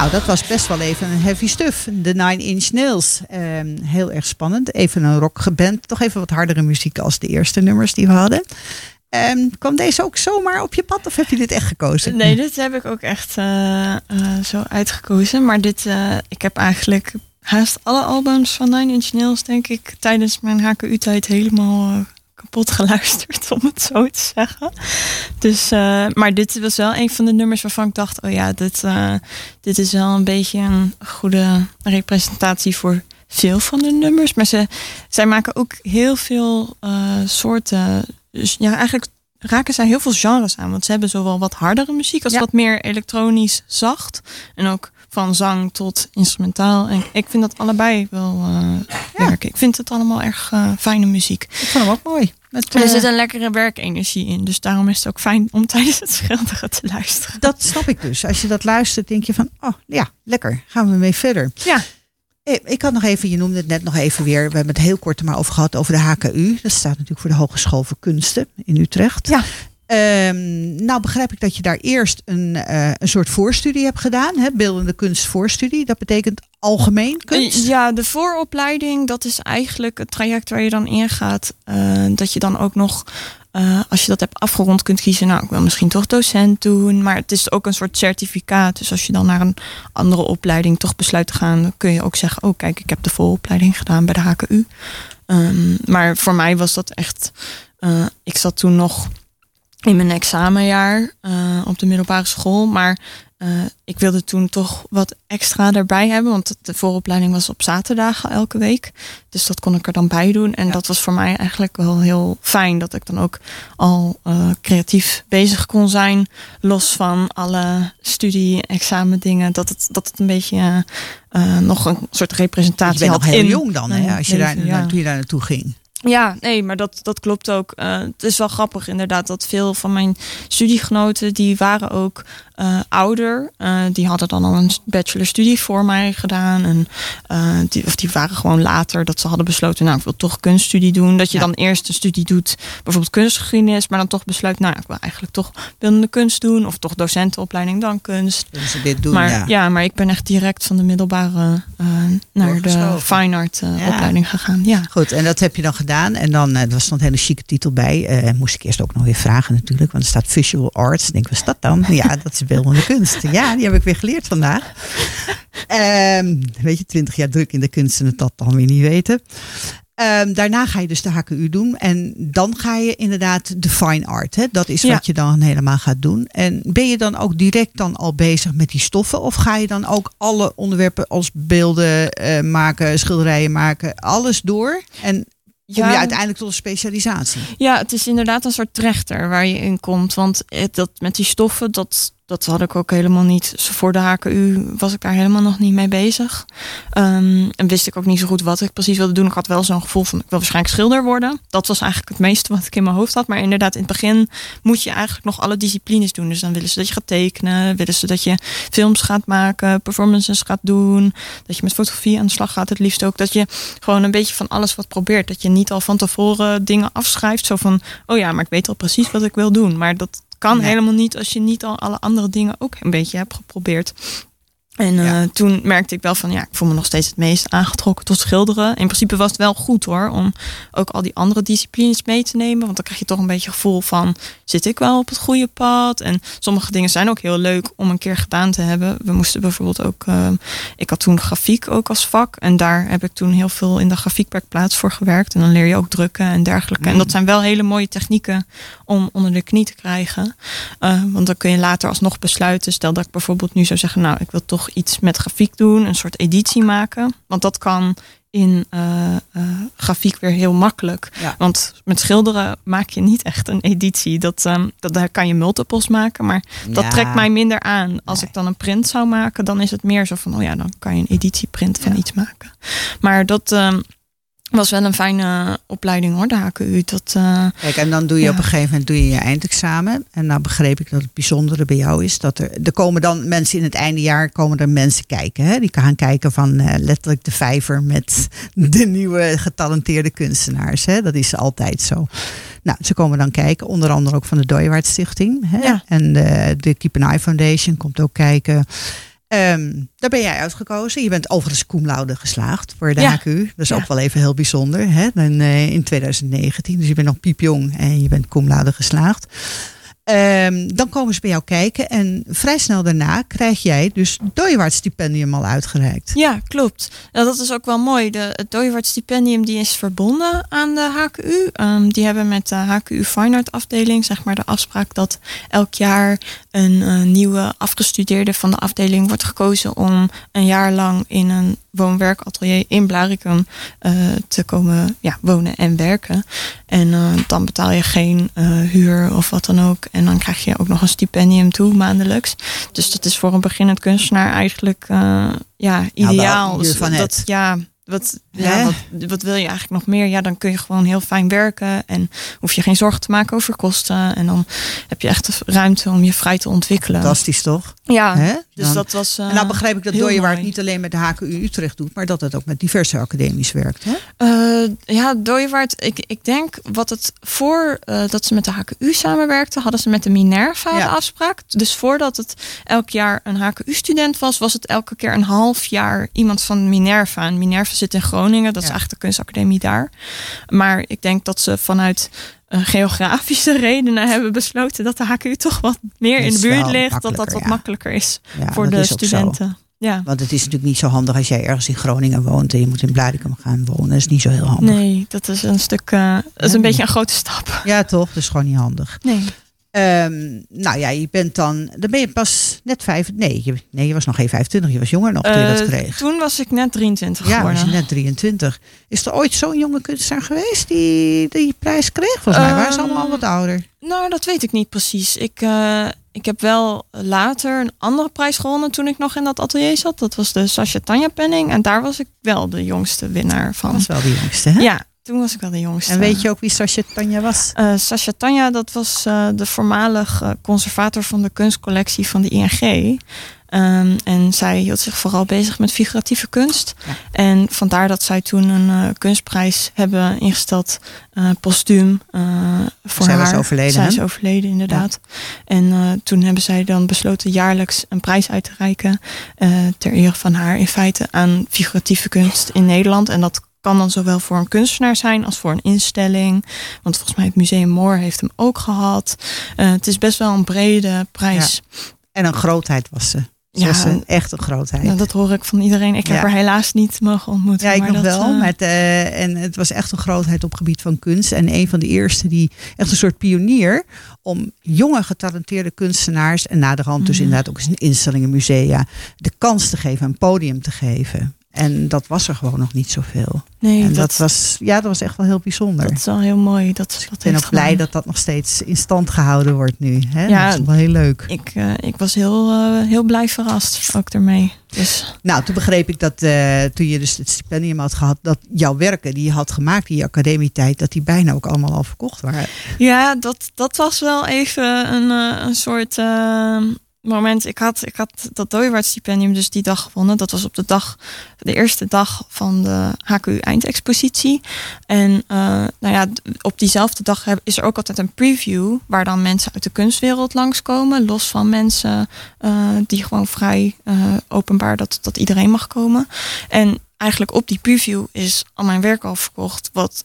Nou, dat was best wel even een heavy stuff. De Nine Inch Nails. Ehm, heel erg spannend. Even een rockgeband. Toch even wat hardere muziek als de eerste nummers die we hadden. Ehm, kwam deze ook zomaar op je pad of heb je dit echt gekozen? Nee, dit heb ik ook echt eh, eh, zo uitgekozen. Maar dit, eh, ik heb eigenlijk haast alle albums van Nine Inch Nails, denk ik, tijdens mijn HKU-tijd helemaal kapot geluisterd, om het zo te zeggen. Dus, eh, maar dit was wel een van de nummers waarvan ik dacht, oh ja, dit, eh, dit is wel een beetje een goede representatie voor veel van de nummers. Maar ze, zij maken ook heel veel eh, soorten. Dus ja, eigenlijk raken zij heel veel genres aan. Want ze hebben zowel wat hardere muziek als Ja. wat meer elektronisch zacht. En ook van zang tot instrumentaal. En ik vind dat allebei wel eh, werken. Ik vind het allemaal erg eh, fijne muziek. Ik vond hem ook mooi. Met, er eh, zit een lekkere werkenergie in. Dus daarom is het ook fijn om tijdens het schilderen te luisteren. dat snap ik dus. Als je dat luistert, denk je van, oh ja, lekker. Gaan we mee verder. Ja. Ik had nog even, je noemde het net nog even weer. We hebben het heel kort er maar over gehad over de HKU. Dat staat natuurlijk voor de Hogeschool voor Kunsten in Utrecht. Ja. Ehm, nou begrijp ik dat je daar eerst een, eh, een soort voorstudie hebt gedaan. Hè? Beeldende kunst voorstudie. Dat betekent algemeen kunst. Ja, de vooropleiding, dat is eigenlijk het traject waar je dan ingaat. eh dat je dan ook nog, eh, als je dat hebt afgerond, kunt kiezen. Nou, ik wil misschien toch docent doen. Maar het is ook een soort certificaat. Dus als je dan naar een andere opleiding toch besluit te gaan, dan kun je ook zeggen: Oh, kijk, ik heb de vooropleiding gedaan bij de HKU. Ehm, maar voor mij was dat echt. ik zat toen nog in mijn examenjaar eh, op de middelbare school. Maar eh, ik wilde toen toch wat extra erbij hebben. Want de vooropleiding was op zaterdagen elke week. Dus dat kon ik er dan bij doen. En dat was voor mij eigenlijk wel heel fijn. Dat ik dan ook al eh, creatief bezig kon zijn. Los van alle studie-examen dingen. Dat het, dat het een beetje nog een soort je representatie bent had nog heel in jong dan, hè? Als je daar, ja. toen je daar naartoe ging. Ja, nee, maar dat, dat klopt ook. Eh, het is wel grappig inderdaad dat veel van mijn studiegenoten, die waren ook eh, ouder. Eh, die hadden dan al een bachelorstudie voor mij gedaan. En, die, of die waren gewoon later dat ze hadden besloten, nou ik wil toch kunststudie doen. Dat je Ja. dan eerst een studie doet, bijvoorbeeld kunstgeschiedenis, maar dan toch besluit, nou ik wil eigenlijk toch beeldende kunst doen. Of toch docentenopleiding dan kunst. Willen ze dit doen, maar ja. ja. maar ik ben echt direct van de middelbare naar de fine art Ja. opleiding gegaan. Ja. Goed, en dat heb je dan gedaan. En dan, eh, er stond een hele chique titel bij. Eh, moest ik eerst ook nog weer vragen natuurlijk. Want er staat visual arts. Ik denk, wat is dat dan? Ja, dat is beeldende kunst. Ja, die heb ik weer geleerd vandaag. Ehm, weet je, twintig jaar druk in de kunst en het dat dan weer niet weten. Ehm, daarna ga je dus de HKU doen. En dan ga je inderdaad de fine art. Hè? Dat is Ja. wat je dan helemaal gaat doen. En ben je dan ook direct dan al bezig met die stoffen? Of ga je dan ook alle onderwerpen als beelden eh, maken, schilderijen maken, alles door? En kom je uiteindelijk tot een specialisatie? Ja, het is inderdaad een soort trechter waar je in komt. Want het, dat, met die stoffen, dat, dat had ik ook helemaal niet. Voor de HKU was ik daar helemaal nog niet mee bezig. Ehm, en wist ik ook niet zo goed wat ik precies wilde doen. Ik had wel zo'n gevoel van, ik wil waarschijnlijk schilder worden. Dat was eigenlijk het meeste wat ik in mijn hoofd had. Maar inderdaad, in het begin moet je eigenlijk nog alle disciplines doen. Dus dan willen ze dat je gaat tekenen. Willen ze dat je films gaat maken, performances gaat doen. Dat je met fotografie aan de slag gaat. Het liefst ook dat je gewoon een beetje van alles wat probeert. Dat je niet al van tevoren dingen afschrijft. Zo van, oh ja, maar ik weet al precies wat ik wil doen. Maar dat kan Nee. helemaal niet als je niet al alle andere dingen ook een beetje hebt geprobeerd. En eh, toen merkte ik wel van ja, ik voel me nog steeds het meest aangetrokken tot schilderen. In principe was het wel goed hoor, om ook al die andere disciplines mee te nemen. Want dan krijg je toch een beetje gevoel van, zit ik wel op het goede pad? En sommige dingen zijn ook heel leuk om een keer gedaan te hebben. We moesten bijvoorbeeld ook, eh, ik had toen grafiek ook als vak. En daar heb ik toen heel veel in de grafiekwerkplaats voor gewerkt. En dan leer je ook drukken en dergelijke. En dat zijn wel hele mooie technieken om onder de knie te krijgen. Uh, want dan kun je later alsnog besluiten. Stel dat ik bijvoorbeeld nu zou zeggen, nou, ik wil toch iets met grafiek doen, een soort editie maken. Want dat kan in uh, uh, grafiek weer heel makkelijk. Ja. Want met schilderen maak je niet echt een editie. Dat, um, dat daar kan je multiples maken, maar dat Ja. trekt mij minder aan. Als Nee. ik dan een print zou maken, dan is het meer zo van, oh ja, dan kan je een editieprint van Ja. iets maken. Maar dat um, was wel een fijne opleiding hoor, de HKU. Dat, uh, Kijk, en dan doe je Ja. op een gegeven moment doe je je eindexamen. En nou begreep ik dat het bijzondere bij jou is dat er, er komen dan mensen in het eindejaar komen er mensen kijken. Hè? Die gaan kijken van eh, letterlijk de vijver met de nieuwe getalenteerde kunstenaars. Hè? Dat is altijd zo. Nou, ze komen dan kijken, onder andere ook van de Dooiwaard Stichting. Hè? Ja. En de, de Keep an Eye Foundation komt ook kijken. Ehm, daar ben jij uitgekozen. Je bent overigens cum laude geslaagd voor de Ja. HQ. Dat is Ja. ook wel even heel bijzonder. Hè? En, eh, in 2019. Dus je bent nog piepjong en je bent cum laude geslaagd. Ehm, dan komen ze bij jou kijken. En vrij snel daarna krijg jij dus het stipendium al uitgereikt. Ja, klopt. Nou, dat is ook wel mooi. De, het Dooyewaard stipendium die is verbonden aan de HKU. Ehm, die hebben met de HKU Fine Art afdeling zeg maar de afspraak dat elk jaar een eh, nieuwe afgestudeerde van de afdeling wordt gekozen om een jaar lang in een woon-werkatelier in Blaricum eh, te komen ja, wonen en werken. En eh, dan betaal je geen huur of wat dan ook. En dan krijg je ook nog een stipendium toe maandelijks. Dus dat is voor een beginnend kunstenaar eigenlijk ja, ideaal. Hiervan dat, ja, wat, ja, wat, wat wil je eigenlijk nog meer? Ja, dan kun je gewoon heel fijn werken. En hoef je geen zorgen te maken over kosten. En dan heb je echt de ruimte om je vrij te ontwikkelen. Fantastisch toch? Ja, Hè? dus Dan- dat was. eh, en nou begrijp ik dat heel Dooyewaard mooi. niet alleen met de HKU Utrecht doet, maar dat het ook met diverse academies werkt. Hè? Eh, ja, Dooyewaard, ik, ik denk wat het voor eh, dat ze met de HKU samenwerkten, hadden ze met de Minerva Ja. de afspraak. Dus voordat het elk jaar een HKU-student was, was het elke keer een half jaar iemand van Minerva. En Minerva zit in Groningen, dat is Ja. eigenlijk de kunstacademie daar. Maar ik denk dat ze vanuit eh, geografische redenen hebben besloten dat de HKU toch wat meer in de buurt ligt, dat dat wat ja. makkelijker is Ja, voor de is studenten. Ja. Want het is natuurlijk niet zo handig als jij ergens in Groningen woont en je moet in Blaricum gaan wonen. Dat is niet zo heel handig. Nee, dat is een stuk, eh, dat is een beetje een grote stap. Ja, toch? Dat is gewoon niet handig. Nee. Ehm, nou ja, je bent dan, dan ben je pas net vijf. Nee, je, nee, je was nog geen 25, je was jonger nog toen je dat Eh, kreeg. Toen was ik net 23 Ja, geworden. was je net 23. Is er ooit zo'n jonge kunstenaar geweest die die prijs kreeg? Volgens mij waren ze Ehm, allemaal wat ouder. Nou, dat weet ik niet precies. Ik, eh, ik heb wel later een andere prijs gewonnen toen ik nog in dat atelier zat. Dat was de Sasha Tanja Penning. En daar was ik wel de jongste winnaar Dat van. was wel de jongste, hè? Ja, toen was ik wel de jongste. En weet je ook wie Sascha Tanja was? Eh Sasha Tanja, dat was eh, de voormalig eh, conservator van de kunstcollectie van de ING. Ehm, en zij hield zich vooral bezig met figuratieve kunst. Ja. En vandaar dat zij toen een kunstprijs hebben ingesteld, postuum, voor Zij was haar. overleden, Zij is overleden, inderdaad. En toen hebben zij dan besloten jaarlijks een prijs uit te reiken ter ere van haar in feite aan figuratieve kunst in Nederland. En dat kan dan zowel voor een kunstenaar zijn als voor een instelling. Want volgens mij het Museum Moor heeft hem ook gehad. Eh, het is best wel een brede prijs. En een grootheid was ze. Ze Ja, was een, echt een grootheid. Nou, dat hoor ik van iedereen. Ik heb Ja. haar helaas niet mogen ontmoeten. Ja, ik maar nog dat, wel. eh, het, eh, en het was echt een grootheid op het gebied van kunst. En een van de eerste die, echt een soort pionier, om jonge getalenteerde kunstenaars, en naderhand dus Mhm. inderdaad ook in instellingen, musea, de kans te geven, een podium te geven. En dat was er gewoon nog niet zoveel. nee, en dat, dat, was, ja, dat was echt wel heel bijzonder. dat is wel heel mooi. Dat dat ik ben ook blij gedaan. dat dat nog steeds in stand gehouden wordt nu. Hè? Ja. dat is wel heel leuk. Ik, eh, ik was heel, eh, heel blij verrast ook ermee. Dus Nou, toen begreep ik dat eh, toen je dus het stipendium had gehad, dat jouw werken die je had gemaakt in je academietijd, dat die bijna ook allemaal al verkocht waren. Ja, dat, dat was wel even een, een soort moment. Ik had, ik had dat Dooyewaard stipendium dus die dag gewonnen. Dat was op de dag, de eerste dag van de HKU eindexpositie. En eh, nou ja, op diezelfde dag is er ook altijd een preview waar dan mensen uit de kunstwereld langskomen. Los van mensen eh, die gewoon vrij eh, openbaar dat, dat iedereen mag komen. En eigenlijk op die preview is al mijn werk al verkocht. Wat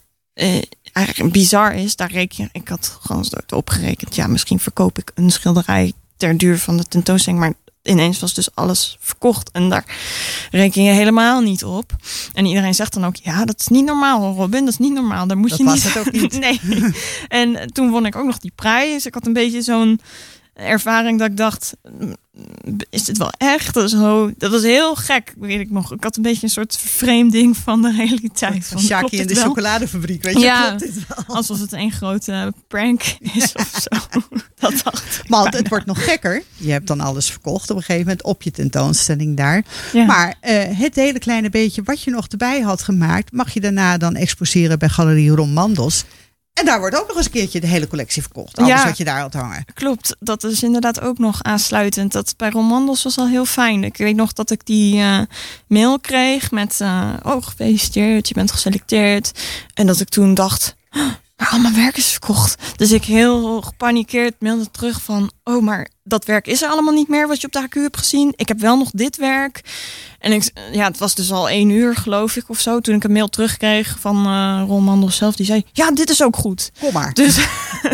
eigenlijk bizar is. Daar reken ik had gewoon opgerekend. Ja, misschien verkoop ik een schilderij ter duur van de tentoonstelling. Maar ineens was dus alles verkocht. En daar reken je helemaal niet op. En iedereen zegt dan ook: Ja, dat is niet normaal, Robin. Dat is niet normaal. Daar moet Dat je was niet. het ook niet. nee. En toen won ik ook nog die prijs. Ik had een beetje zo'n ervaring dat ik dacht: "Mm, Is dit wel echt? Dat, is zo, dat was heel gek, weet ik nog. Ik had een beetje een soort vervreemding van de realiteit. Van, Shaki in de wel? chocoladefabriek, weet je, Ja. klopt dit wel? Alsof het een grote prank is of zo. Dat dacht ik Maar het wordt nog gekker. Je hebt dan alles verkocht op een gegeven moment op je tentoonstelling daar. Ja. Maar eh, het hele kleine beetje wat je nog erbij had gemaakt, mag je daarna dan exposeren bij Galerie Ron Mandels. En daar wordt ook nog eens een keertje de hele collectie verkocht. Alles Ja. wat je daar had hangen. Klopt, dat is inderdaad ook nog aansluitend. Dat bij Romandos was al heel fijn. Ik weet nog dat ik die eh, mail kreeg met... eh, oh, gefeliciteerd, je bent geselecteerd. En dat ik toen dacht... "Oh, maar al mijn werk is verkocht. Dus ik heel gepanikeerd mailde terug van... oh, maar dat werk is er allemaal niet meer wat je op de HQ hebt gezien. Ik heb wel nog dit werk. En ik, ja, het was dus al één uur, geloof ik, of zo. Toen ik een mail terugkreeg van eh Ron Mandel zelf. Die zei, ja, dit is ook goed. Kom maar. Dus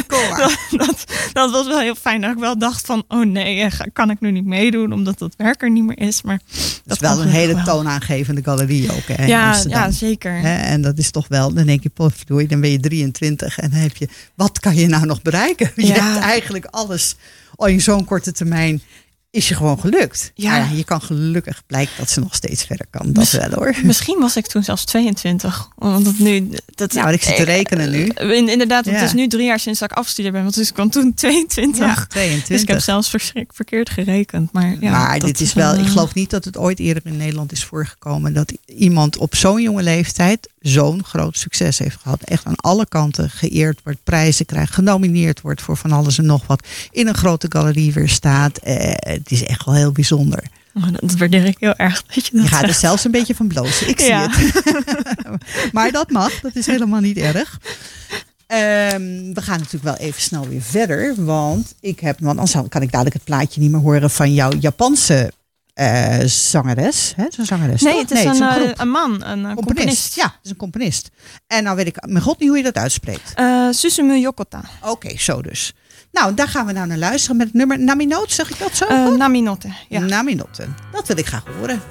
Kom maar. dat, dat, dat was wel heel fijn. Dat ik wel dacht van, oh nee, eh, kan ik nu niet meedoen. Omdat dat werk er niet meer is. Maar Dat is wel een hele toonaangevende galerie ook. Hè, Ja, ja, zeker. Hè, en dat is toch wel, dan denk je, potverdorie, dan ben je 23 en dan heb je, wat kan je nou nog bereiken? Je Ja. hebt eigenlijk alles al in zo'n korte termijn is je gewoon gelukt. Ja. Maar je kan gelukkig blijkt dat ze nog steeds verder kan. Dat wel hoor. Misschien was ik toen zelfs 22. Want het nu, dat, Ja, want ik zit te rekenen nu. Eh, in- inderdaad, want Ja. het is nu drie jaar sinds dat ik afgestudeerd ben. Want dus ik kwam toen 22. Ja, Dus ik 22. heb zelfs verkeerd gerekend. Maar, ja, maar dit is wel, eh, ik geloof niet dat het ooit eerder in Nederland is voorgekomen dat iemand op zo'n jonge leeftijd zo'n groot succes heeft gehad. Echt aan alle kanten geëerd wordt, prijzen krijgt, genomineerd wordt voor van alles en nog wat. In een grote galerie weer staat. Eh, het is echt wel heel bijzonder. oh, dat, waardeer ik heel erg. Dat je dat Je gaat er zelfs een beetje van blozen. Ik zie het. maar dat mag, dat is helemaal niet erg. Ehm, we gaan natuurlijk wel even snel weer verder. Want ik heb, want anders kan ik dadelijk het plaatje niet meer horen van jouw Japanse eh, zangeres. Hè? Zo'n zangeres. Nee, toch? het is een, een eh, een man, een eh, componist. Ja, het is een componist. En nou weet ik, mijn god niet hoe je dat uitspreekt. Eh, Susumu Yokota. Oké, zo dus. Nou, daar gaan we nou naar luisteren met het nummer Naminoot, zeg ik dat zo? Goed? Naminote. Ja. Dat wil ik graag horen.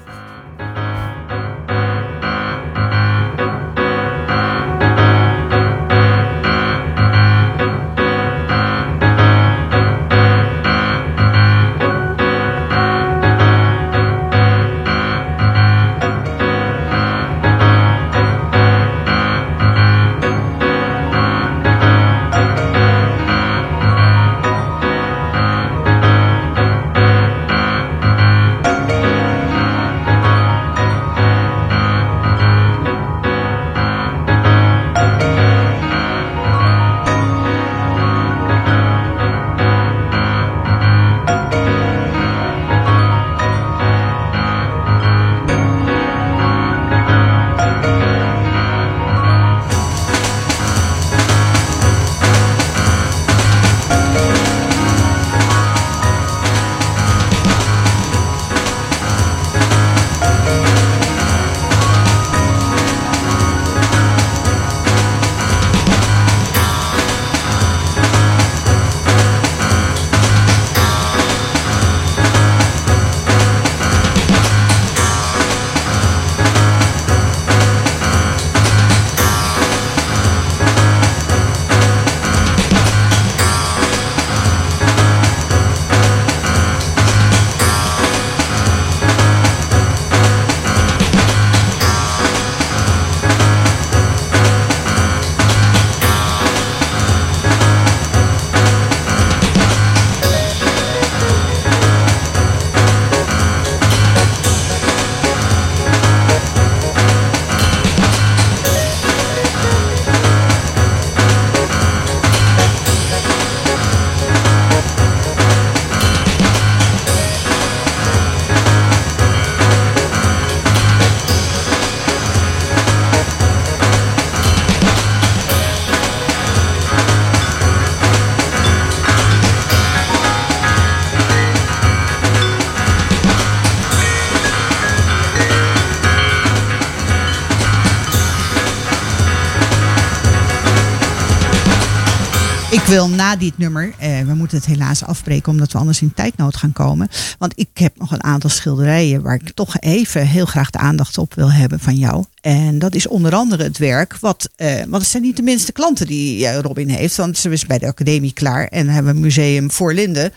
Ik wil na dit nummer, eh, we moeten het helaas afbreken omdat we anders in tijdnood gaan komen. Want ik heb nog een aantal schilderijen waar ik toch even heel graag de aandacht op wil hebben van jou. En dat is onder andere het werk, wat, eh, want het zijn niet de minste klanten die eh, Robin heeft. Want ze is bij de academie klaar en hebben een museum voor Linden.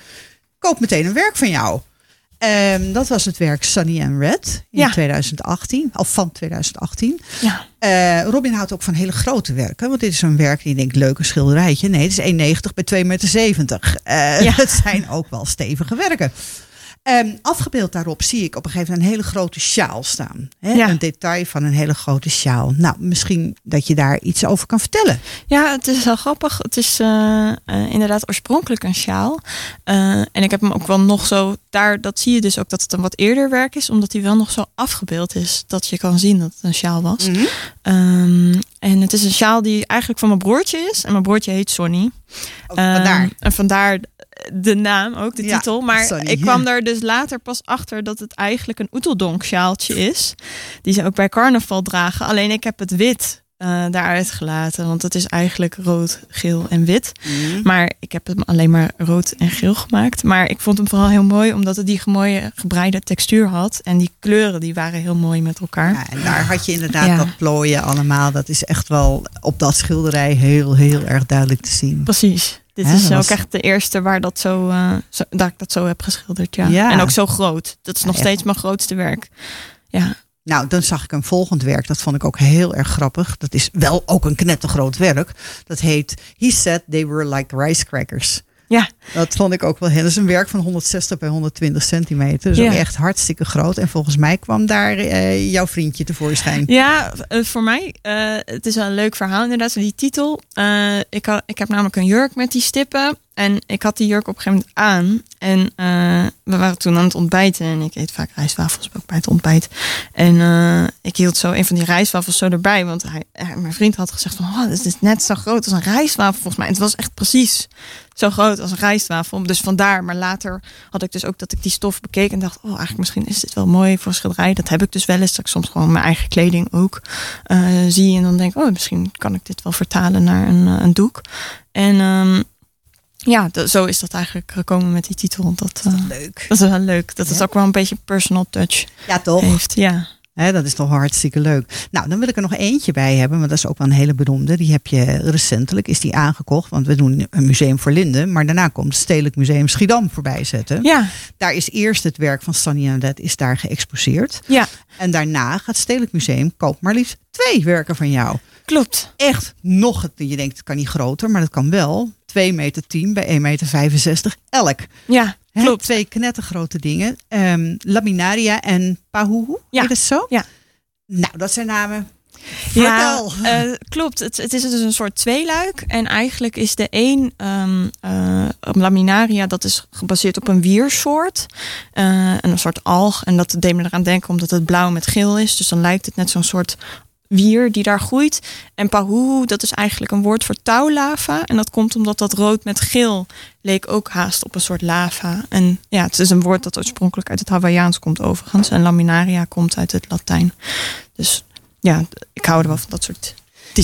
Koop meteen een werk van jou. Ehm, dat was het werk Sunny and Red in Ja. 2018, of van 2018. Ja. Eh, Robin houdt ook van hele grote werken. Want dit is een werk die denkt, leuk een schilderijtje. Nee, het is 1,90 bij 2,70 meter. Ja. Het zijn ook wel stevige werken. Ehm, afgebeeld daarop zie ik op een gegeven moment een hele grote sjaal staan. Hè? Ja. Een detail van een hele grote sjaal. Nou, misschien dat je daar iets over kan vertellen. Ja, het is heel grappig. Het is eh, eh, inderdaad oorspronkelijk een sjaal. Eh, en ik heb hem ook wel nog zo daar. Dat zie je dus ook dat het een wat eerder werk is, omdat hij wel nog zo afgebeeld is dat je kan zien dat het een sjaal was. Ehm, en het is een sjaal die eigenlijk van mijn broertje is. En mijn broertje heet Sonny. Ook vandaar. Ehm, en vandaar, de naam ook, de Ja, titel. Maar sorry, ik kwam ja. er dus later pas achter dat het eigenlijk een oeteldonk sjaaltje is. Die ze ook bij carnaval dragen. Alleen ik heb het wit eh, daaruit gelaten. Want het is eigenlijk rood, geel en wit. Mhm. Maar ik heb hem alleen maar rood en geel gemaakt. Maar ik vond hem vooral heel mooi omdat het die mooie gebreide textuur had. En die kleuren die waren heel mooi met elkaar. Ja, en daar had je inderdaad Ja. dat plooien allemaal. Dat is echt wel op dat schilderij heel, heel erg duidelijk te zien. Precies. Dit Hè, is ook was- echt de eerste waar dat zo, zo, dat ik dat zo heb geschilderd. Ja. Ja. En ook zo groot. Dat is nog Ja, steeds mijn grootste werk. Ja. Nou, dan zag ik een volgend werk. Dat vond ik ook heel erg grappig. Dat is wel ook een knettergroot werk. Dat heet He Said They Were Like Rice Crackers. Ja. Dat vond ik ook wel heel. Dat is een werk van 160 bij 120 centimeter. Dus Ja. ook echt hartstikke groot. En volgens mij kwam daar eh, jouw vriendje tevoorschijn. Ja, eh, voor mij, eh, het is wel een leuk verhaal inderdaad, die titel. Ik, had, ik heb namelijk een jurk met die stippen. En ik had die jurk op een gegeven moment aan. En eh, we waren toen aan het ontbijten. En ik eet vaak rijstwafels ook bij het ontbijt. En eh, ik hield zo een van die rijstwafels zo erbij. Want eh, mijn vriend had gezegd van... Oh, dit is net zo groot als een rijstwafel volgens mij. En het was echt precies zo groot als een rijstwafel. Dus vandaar. Maar later had ik dus ook dat ik die stof bekeek. En dacht, oh, eigenlijk misschien is dit wel mooi voor schilderij. Dat heb ik dus wel eens. Dat ik soms gewoon mijn eigen kleding ook zie. En dan denk oh, misschien kan ik dit wel vertalen naar een, een doek. En ehm, ja, zo is dat eigenlijk gekomen met die titel. Dat, eh, Leuk. dat is wel leuk. Dat Ja. ook wel een beetje personal touch Ja, toch? heeft. Ja. Dat is toch hartstikke leuk. Nou, dan wil ik er nog eentje bij hebben, want dat is ook wel een hele beroemde. Die heb je recentelijk, is die aangekocht, want we doen een museum voor Linden. Maar daarna komt het Stedelijk Museum Schiedam voorbij zetten. Ja, Daar is eerst het werk van Sunny Annette is daar geëxposeerd. ja, En daarna gaat het Stedelijk Museum koopt maar liefst twee werken van jou. klopt. Echt nog, het, je denkt het kan niet groter, maar dat kan wel. 2 meter 10 bij 1 meter 65 elk. Ja, Hè, klopt. Twee knettergrote dingen. Ehm, Laminaria en Pahuhu, Ja. het zo? Ja. Nou, dat zijn namen. Ja, eh, klopt. Het, het is dus een soort tweeluik. En eigenlijk is de één ehm, eh, laminaria, dat is gebaseerd op een wiersoort. Eh, een soort alg. En dat deed me eraan denken omdat het blauw met geel is. Dus dan lijkt het net zo'n soort wier die daar groeit. En pahuhu, dat is eigenlijk een woord voor touwlava. En dat komt omdat dat rood met geel leek ook haast op een soort lava. En ja, het is een woord dat oorspronkelijk uit het Hawaiiaans komt overigens. En laminaria komt uit het Latijn. Dus ja, ik hou er wel van dat soort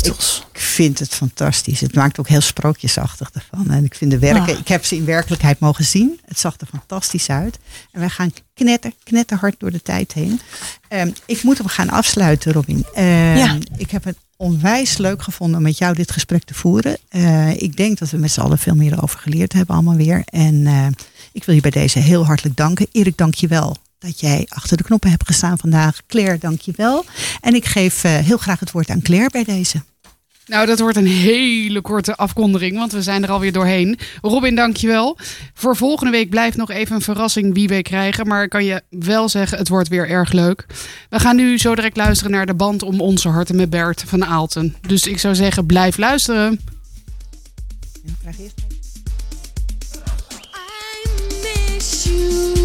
titels. Ik vind het fantastisch. Het maakt ook heel sprookjesachtig ervan. En ik vind de werken, Ah. ik heb ze in werkelijkheid mogen zien. Het zag er fantastisch uit. En wij gaan knetter, knetterhard door de tijd heen. Ehm, ik moet hem gaan afsluiten, Robin. Ehm, Ja. Ik heb het onwijs leuk gevonden om met jou dit gesprek te voeren. Eh, ik denk dat we met z'n allen veel meer over geleerd hebben allemaal weer. En eh, ik wil je bij deze heel hartelijk danken. Erik, dank je wel dat jij achter de knoppen hebt gestaan vandaag. Claire, dank je wel. En ik geef eh, heel graag het woord aan Claire bij deze. Nou, dat wordt een hele korte afkondiging, want we zijn er alweer doorheen. Robin, dankjewel. Voor volgende week blijft nog even een verrassing wie we krijgen. Maar ik kan je wel zeggen, het wordt weer erg leuk. We gaan nu zo direct luisteren naar de band om onze harten met Bert van Aalten. Dus ik zou zeggen, blijf luisteren. Ja, krijg je eerst. I miss you.